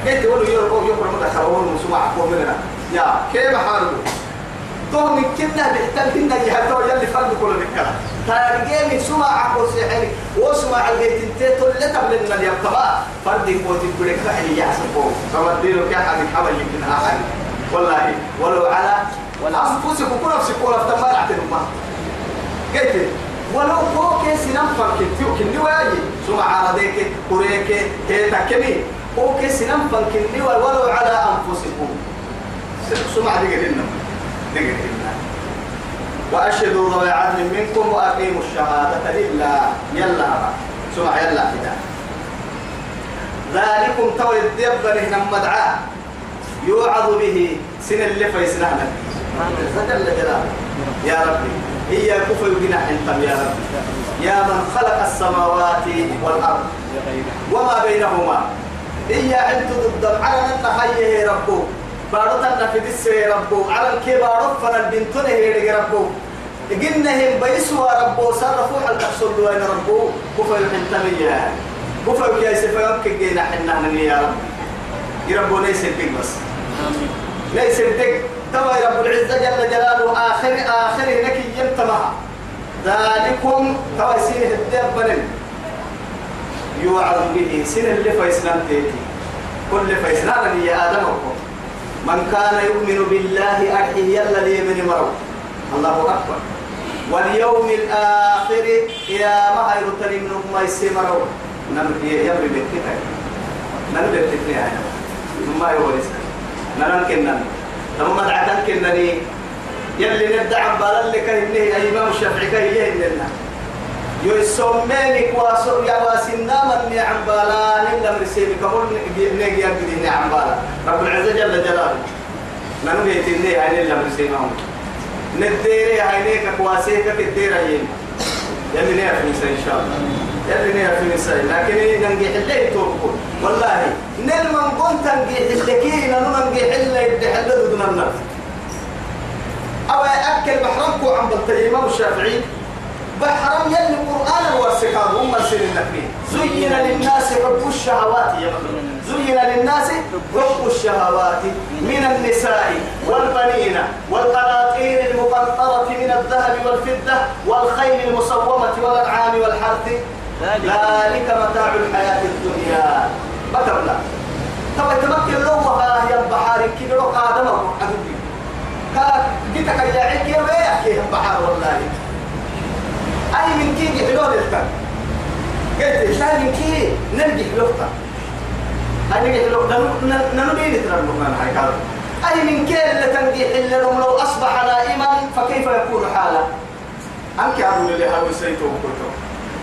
قلت له يوم يوم رمضان خلوه سمع أقوى مننا يا كيف حاله؟ تو من كنا بيحتل كنا يهتو يلي فرد كل الكلام تارجع من سمع عقل سحري وسمع البيت انت تبلغنا اليوم تبا فرد فعلي يا سبو كما تديروا كيا حد حول يمكن أحد والله ولو على أنفسكم كل نفسك ولا تمال اعتنوا قلت ولو هو كيس نفر كنتيو كني واجي. سمع عرضيك قريك هيتا كمي. هو كيس نفر كني ولو على أنفسكم. سمع دقيقة دقيقة وأشهدوا ذوي عدل منكم وأقيموا الشهادة لله. يلا سمع يلا. كده ذلكم تو الدبر هنا مدعاء يوعظ به سن اللي فيسنهنا جل جلاله يا ربي. هي كفر جناح أنتم يا ربي. يا من خلق السماوات والأرض وما بينهما. هي أنت ضد على أن حيه ربو بارتنا في دس ربو. على الكبار فنا البنتون هي ربو. إنهم بيسوا ربو. صرفوا حل تحصل وين ربو. كفر الحنتمية. كفر كي سفرك جينا حنا يا رب. يا ربو ليس بك بس. ليس بدك توا رب العزة جل جلاله. آخر آخر لك ينتمها ذلكم توا سين الدبن يوعظ به. سن اللي فيسنان تيتي. كل فيسنان يا آدم من كان يؤمن بالله أرحيه يلا من مرو. الله أكبر. واليوم الآخر يا ما هي رتني من ما يسمروا نم يبري بكتة نم يعني ما يورثك نران كنن لما دعتن كنني يلي نبدأ عن بالك إنه الإمام الشافعي كي يهننا يسمينك واسو يا واسنا من عن بالا نبدأ مرسيبي كمول نيجي يبدي عن بالا رب العزة جل جلاله نحن بيتني هاي اللي مرسيبهم نديري هاي كواسيك كدير هين يلي نعرف إن شاء الله يلي نعرف نساء لكن ننجح اللي توقف والله نل من كنت ننجح اللكي ننو ننجح اللي يدح اللي دون النار أو أكل بحرمكو عن بلطي إمام الشافعي بحرم يلي القرآن الواسقات هم سن النبي زين للناس حب الشهوات. زين للناس حب الشهوات من النساء والبنين والقناطير المقنطرة من الذهب والفضة والخيل المصومة والأنعام والحرث. ذلك متاع الحياة الدنيا. بكرنا طبعا تمكن لو وها يا بحار كده لو قادم حبيبي كا جيتك يا عيك يا بحار والله. أي من كي يحلون الكن قلت لا من كي؟ نرجع لقطة أي نرجع لقطة ننبي نترى لقطة هاي كذا أي من كي اللي تنجح إلا لو أصبح نائما فكيف يكون حاله أنك أقول لي هذا سيتو كنتو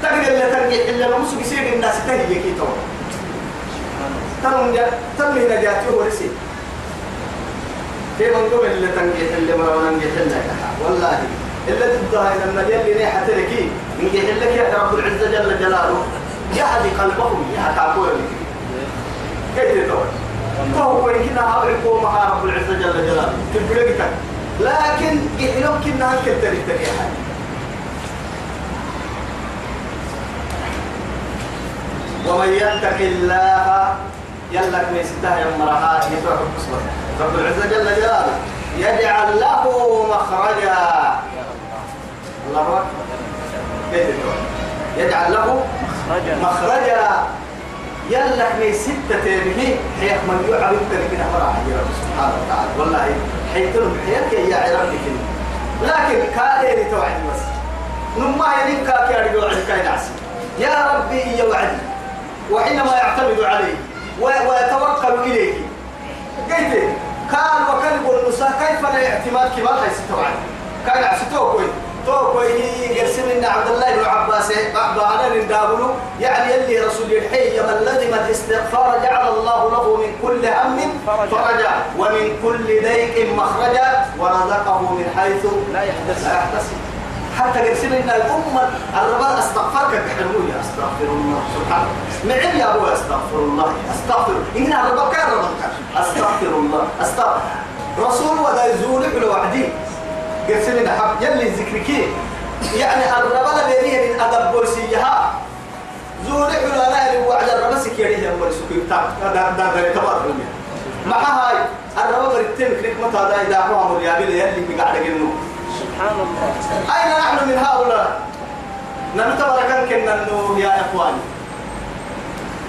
تقدر اللي ترجع إلا لو مسك يصير الناس تهي كي تو. تم هنا جاتي هو رسي في من قبل اللي تنجح اللي مرة ننجح إلا والله إلا تبقى إن المليان اللي نيحة تركي ننجح لك يا رب العزة جل جلاله. يهدي قلبهم يا كاكوي كيف تقول فهو وين كنا هاوعكم مع رب العزة جل جلاله. تبقى لكن يحلوك كنا هنك التاريخ تريحة ومن يتق الله من ستاه يوم مرحات يتوقع بصبر رب العزة جل جلاله. يجعل له مخرجا الله أكبر كيف يقول؟ يجعل رجل مخرجا يلك من ستة تيمه حيث من يعرف كده كده مرة يا رب سبحانه وتعالى والله حيث لهم حياتك يا عرب كده. لكن كان توعد بس. نما يلين كاكي أرجو وعد كاين عسي. يا ربي يا وعدي. وحينما يعتمد عليه ويتوكل إليه قلت قال وكلب النساء كيف لا اعتماد كما ليس توعد كان عسي توكوي توكوي يرسل عبد الله بن عباس أنا ندابلو يعني يلي رسول الحي من لزم الاستغفار جعل الله له من كل هم فرجا ومن كل ضيق مخرجا ورزقه من حيث لا يحتسب. حتى يرسل لنا الأمة الربا أستغفرك. بحلوية أستغفر الله. سبحانه نعم يا أبو أستغفر الله. أستغفر. إن الربا كان ربا. أستغفر الله. أستغفر. رسول ولا يزول حلو وعدي يرسل لنا حب يلي ذكرك يعني الربا لبينيه من أدب بوسيها زول حلو أنا اللي وعد الربا سكيريه يا أبو سكير تاب دا دا دا تبارك الله مع هاي. الربا بريتين كريك متى دا إذا هو أمر يابي يلي بقعد جنوب سبحان الله. أين نحن من هؤلاء؟ نمتبر كان كنا يا إخواني.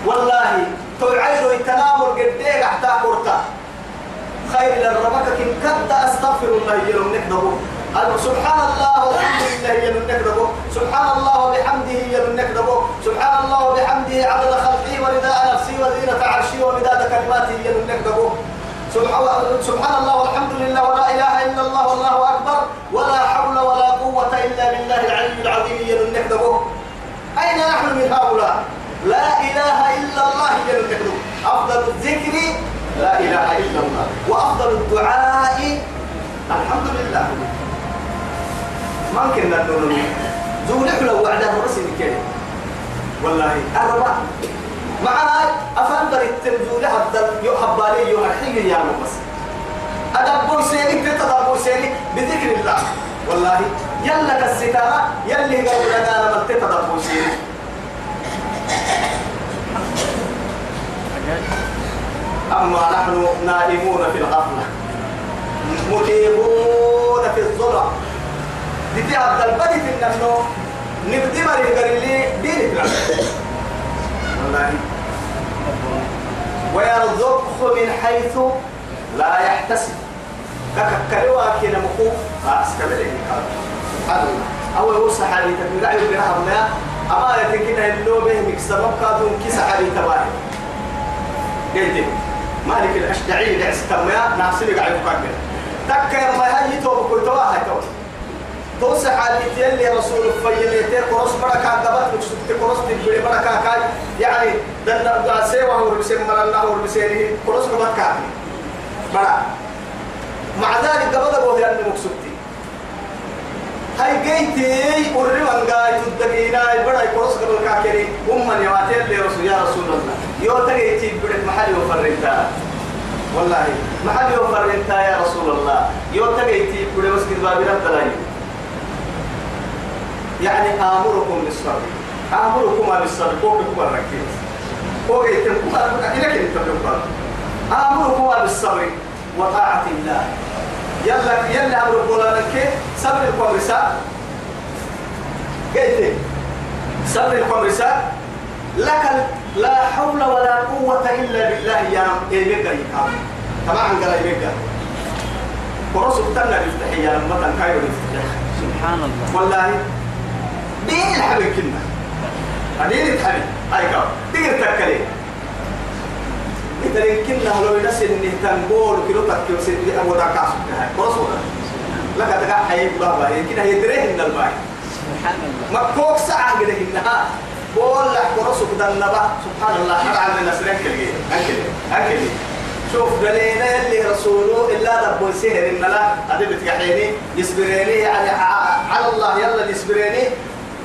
والله توعيد التنامر قديك حتى قرطة خير للربك كن كد أستغفر الله يلوم نكذبه سبحان الله والحمد لله يلوم نكذبه سبحان الله وبحمده يلوم نكذبه سبحان الله وبحمده عدد خلقه ورداء نفسي وزينة عرشي ومداد كلماته يلوم نكذبه سبحان الله والحمد لله ولا إله إلا الله والله أكبر. ولا حول ولا قوة إلا بالله العلي العظيم ينكذبه أين نحن من هؤلاء؟ لا إله إلا الله ينكذبه أفضل الذكر لا إله إلا الله. وأفضل الدعاء الحمد لله ما كنا نقول زول لو وعده رسل كده والله أربع معها أفندر التنزول هبدل يحب عليه يحيي يا بس أدبو سيني تتدبو سيني بذكر الله. والله يلا كالستارة يلي قبل أنا من تتدبو سيني. أما نحن نائمون في الغفلة؟ مليمون في الظلم. دي عبد البدي في النمو. نبدي مريم قريلي دين والله. ويرزقه من حيث لا يحتسب. كككلوا كنا مخوف أسكبله هذا أول هو تبي قاعد يقرأ ما أما يتكين اللو به مكسبك كادون كي سحابي تباري قلت مالك الأشجعي دعس تميا ناصري قاعد يفكر تكر ما هي توب كل تواها توب توسع على يلي رسول فيلي كروس بركة قبل مكسوت كروس تبري بركة كاي. يعني دنا دعسي وهو بسم الله وهو بسيره كروس بركة برا. مع ذلك قبل أبوه يعني مكسوتي هاي جيتي ورمان قاعد تدقينا برا كروس قبل كاكري أم يواتي اللي رسول يا رسول الله يو تجيتي بدك محل وفرنتا والله محل وفرنتا يا رسول الله يو تجيتي بدك مسجد بابنا تلاقي يعني آمركم بالصبر آمركم بالصبر فوق بكم الركيز كده تبقى آمركم بالصبر وطاعة الله يلا يلا أمر قولانك صبر القمرساء قلت صبر القمرساء لك لا حول ولا قوة إلا بالله يا إيميكا يكام طبعا قال إيميكا ورسول تنا يفتحي يا لما تنكايو يفتحي سبحان الله. والله دين الحبيب كنا. دين الحبيب. هاي كاو دين تكلي إذا كنا لو ينسى إنه تنقول كيلو تكيو سيدي أبو دكاس رسول لك تقع حي بابا يمكن هي دريه من الباي مكوك ساعة كده إنها بقول لك ورسول ده النبا سبحان الله حرام من نسرين كلي أكل أكل شوف دلينا اللي رسوله إلا رب سهر إن لا هذا بتكحيني يصبريني يعني على الله يلا يصبريني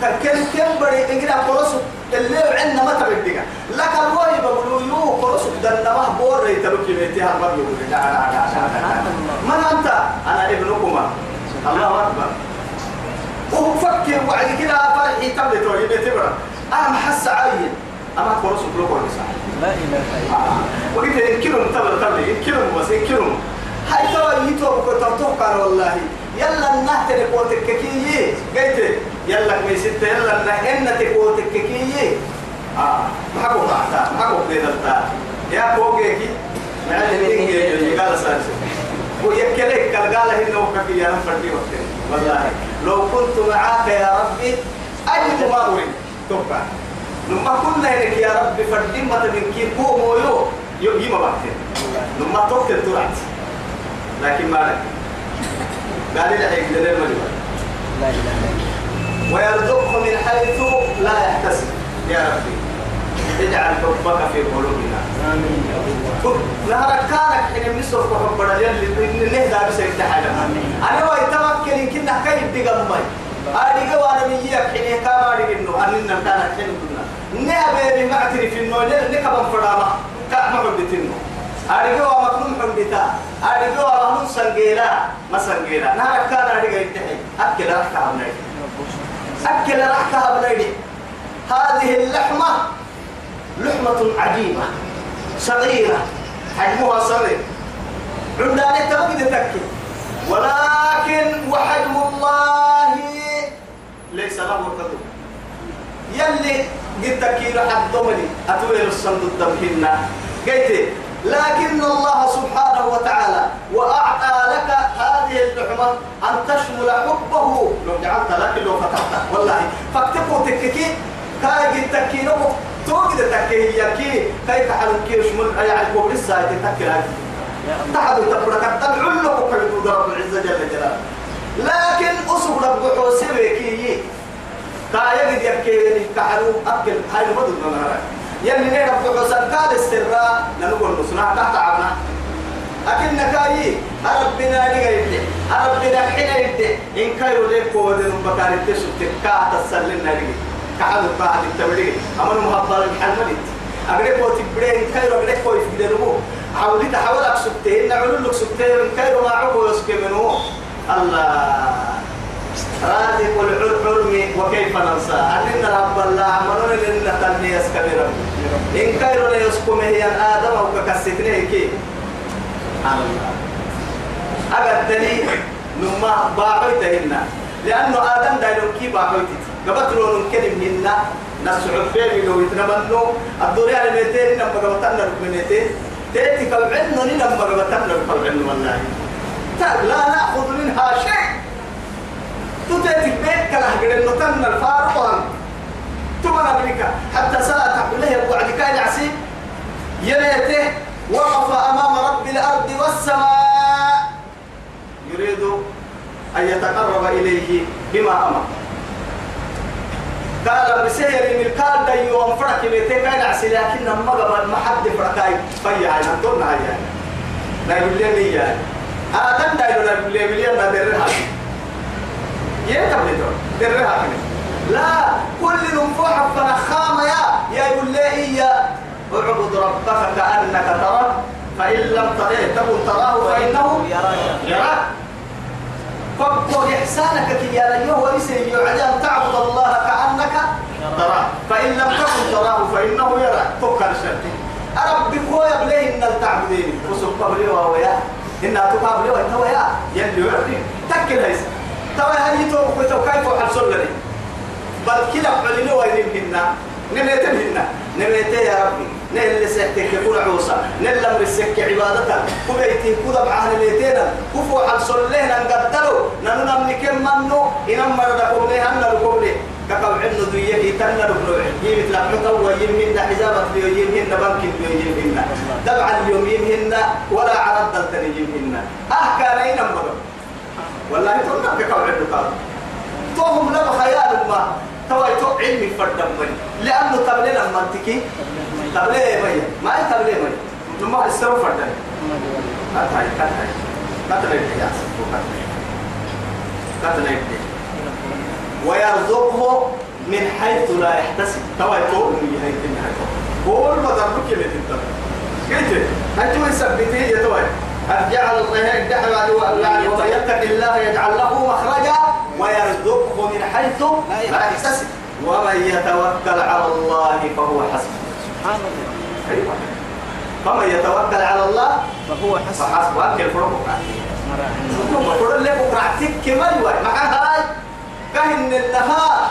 كم كم بدي إنجنا قرص اللي عندنا ما تبديك لك الواي بقولوا يو قرص دنا ما بور يتبك بيتي هرب يقول لا لا لا من أنت؟ أنا ابنكما. الله أكبر. وهو فكر وعد كده فرحي تبلت وهي بيتبرا أهم حس عين أما قرص بلوكو لا إله إلا الله. وقلت يمكنهم تبل تبل يمكنهم بس يمكنهم هاي توا يتوب كتبتوك والله. يلا النهت لقوتك كي قلت يلا ميست يلا النهن تقوتك كي آه ما حكوا بعتا ما حكوا بيدلتا يا فوقك يجي قال سالس ويكلك قال قال هنا وكفي يا فردي وقتين والله لو كنت معاك يا ربي ما أريد. توقع لما كنا هناك يا ربي فردي ما تنكين هو مويو. يو يما وقتين لما توقع ترعت. لكن ما لك. قال لي المجمع لا إلا الله. ويرزقه من حيث لا يحتسب. يا ربي اجعل حبك في قلوبنا. آمين. يا الله نهار كانك حين نسوف وحب اللي نهدى بسيد حاجة أنا ويتوكل إن كنا كيف تقمي أدي قوانا من يك حين كما أدي إنه أننا كانت حين كنا. نهبي بمعترف إنه نكبا فراما كأما حدتينه أدي قوانا مكنون حدتا أدي قوانا هم سنجيلا. ما سنجيلا. نهار كان أدي قايد تحي أكل رحكة أبنائي أكل رحكة أبنائي هذه اللحمة لحمة عجيبة صغيرة حجمها صغير. عندنا تبقى تكي ولكن وحجم الله ليس له قدر يلي قد حد ضمني أتويل الصندوق الدمهنا قلت لكن الله سبحانه وتعالى وأعطى هذه اللحمة أن تشمل حبه. لو جعلت لكن لو فتحت. والله فاكتبوا تككي. كاي تكينه توقد تكيه يكي كيف حلوكي يشمل؟ يعني كوب لسه تتكي تحد تفرق الطلع له كل رب العزة جل جلاله. لكن أصب رب حوسبكي كاي قد يكي كحلو. أكل هاي مدد من هذا يلي رب حوسن قال السراء نقول نصنع تحت عبنا أكن كاي ربنا نجيد ربنا حين يد إن كايرو ليك ودن بكار تسوت. كا تسللنا نجيد كعب بعد التبليغ أمر مهبل الحلمنت أقرب وتبرين كايرو أقرب كويس بدنمو حاولي تحاول أكسبتين نعمل لك سبتين. كايرو ما عقو يسكي منه. الله. رازق العلم وكيف ننسى. أننا رب الله عملون لنا تنمي يسكبر إن كايرو لا يسكم هي آدم أو ككستنيه كي الله. أقدني نما باعوتهن لأنه آدم دايلو كي باعوتتي قبت لو نكلم هنا نسعد فيه لو يتنبنو على ميتين لما قبتنا ركمنيتين تأتي كالعلم لما قبتنا كالعلم والله. لا نأخذ منها شيء. تتأتي بيت كله قد نتنا الفارق ثم نبلك حتى عبد الله أبو عدي كان يعسي يليته وقف أمام الأرض والسماء. يريد أن يتقرب إليه بما أمر. قال بسير من الكال دا يوم فرق بيتي كان عسي لكن ما قبل ما حد فيا يعني دون يعني لا يقول لي لي يعني آدم دا يقول لي لي لي ما درها يا تبلي دور درها لا كل نفوح فنخام يا يا يقول لي إيا اعبد ربك كأنك تراه فإن لم تكن تراه فإنه يراك. فاذكر إحسانك كي يا ليه وليس يعجب تعبد الله كأنك تراه. فإن لم تكن تراه فإنه يراك. فكر شرطي. أرب بكويا بليه إن التعبدين. وسوف قبلي ويا إن أتقابلي ويا يلي يعطي. تكل هيس هاي تو كنت كيف حصل لي بل كلا علينا وينهن نميتهن نميته يا ربي. نل سحتك يكون عوصا نل أمر السك عبادتك كبيتي كذا بعهن ميتينا كفو حصل له نقدروا ننو نملك منو إنما مرد قبله أن القبله كقول عنو ذيه تنا ربنا يمت لا متوا يمهن حزابة بيو يمهن بنك بيو يمهن دبع اليوم يمهن ولا عرض التني يمهن أه كان أين والله تقول لك كقول عنو قال توهم لما خيال ما توا تو علمي فردم بني لأنه تبلينا منطقي تبليه مي ما تبليه مي لما استوى فردم كاتاي كاتاي كاتاي يا كاتاي ويرزقه من حيث لا يحتسب. توا يقول من هي الدنيا قول ما ضربك اللي تنتظر كيف أنتوا يثبتين يا توي جعل الله يعني ومن يتق الله يجعل له مخرجا. ويرزقه من حيث لا يحتسب. ومن يتوكل على الله فهو حسبه. سبحان الله. أيوة. فمن يتوكل على الله فهو حسن فحسبه. أنك الفرق وقول لك بكرعتك كما يوي مع هاي. كهن النهار.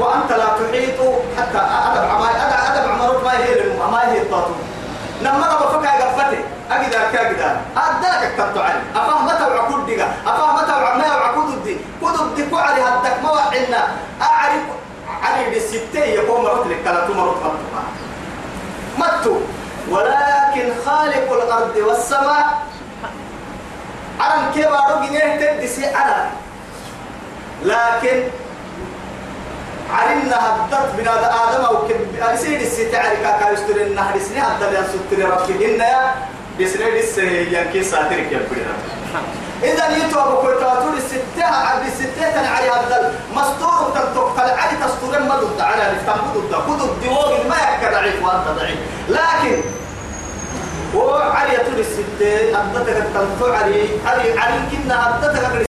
وأنت لا تحيط حتى أدب عماي أدب عمرك ما هي ما هي الطاطو لما أنا بفكر قفته أجد أكاجدا أدلك كتبت علي أفهم متى وعكود دقة. أفهم متى وعما وعكود الدي كود الدي كوعلي هدك. ما وعنا أعرف علي بالستة يقوم رتلك كلا تمرت متى متو ولكن خالق الأرض والسماء. عرم كيف إنه تدسي على لكن علمنا هدت من هذا آدم أو كب أرسل الستعري كاكا يستر النهر سنة هدت يا ستر ربكهن يا بسنة السنة ينكي ساترك يا بدر إذا يتوب كويتاتور الستة عبد الستة تنعري هدت مستور تنتق فالعلي تستور ما ضد على نفتح ضد خذ الدواء ما يكاد ضعيف وأنت ضعيف. لكن وعلي طول الستة أبدتك التنفع علي. علي علي كنا أبدتك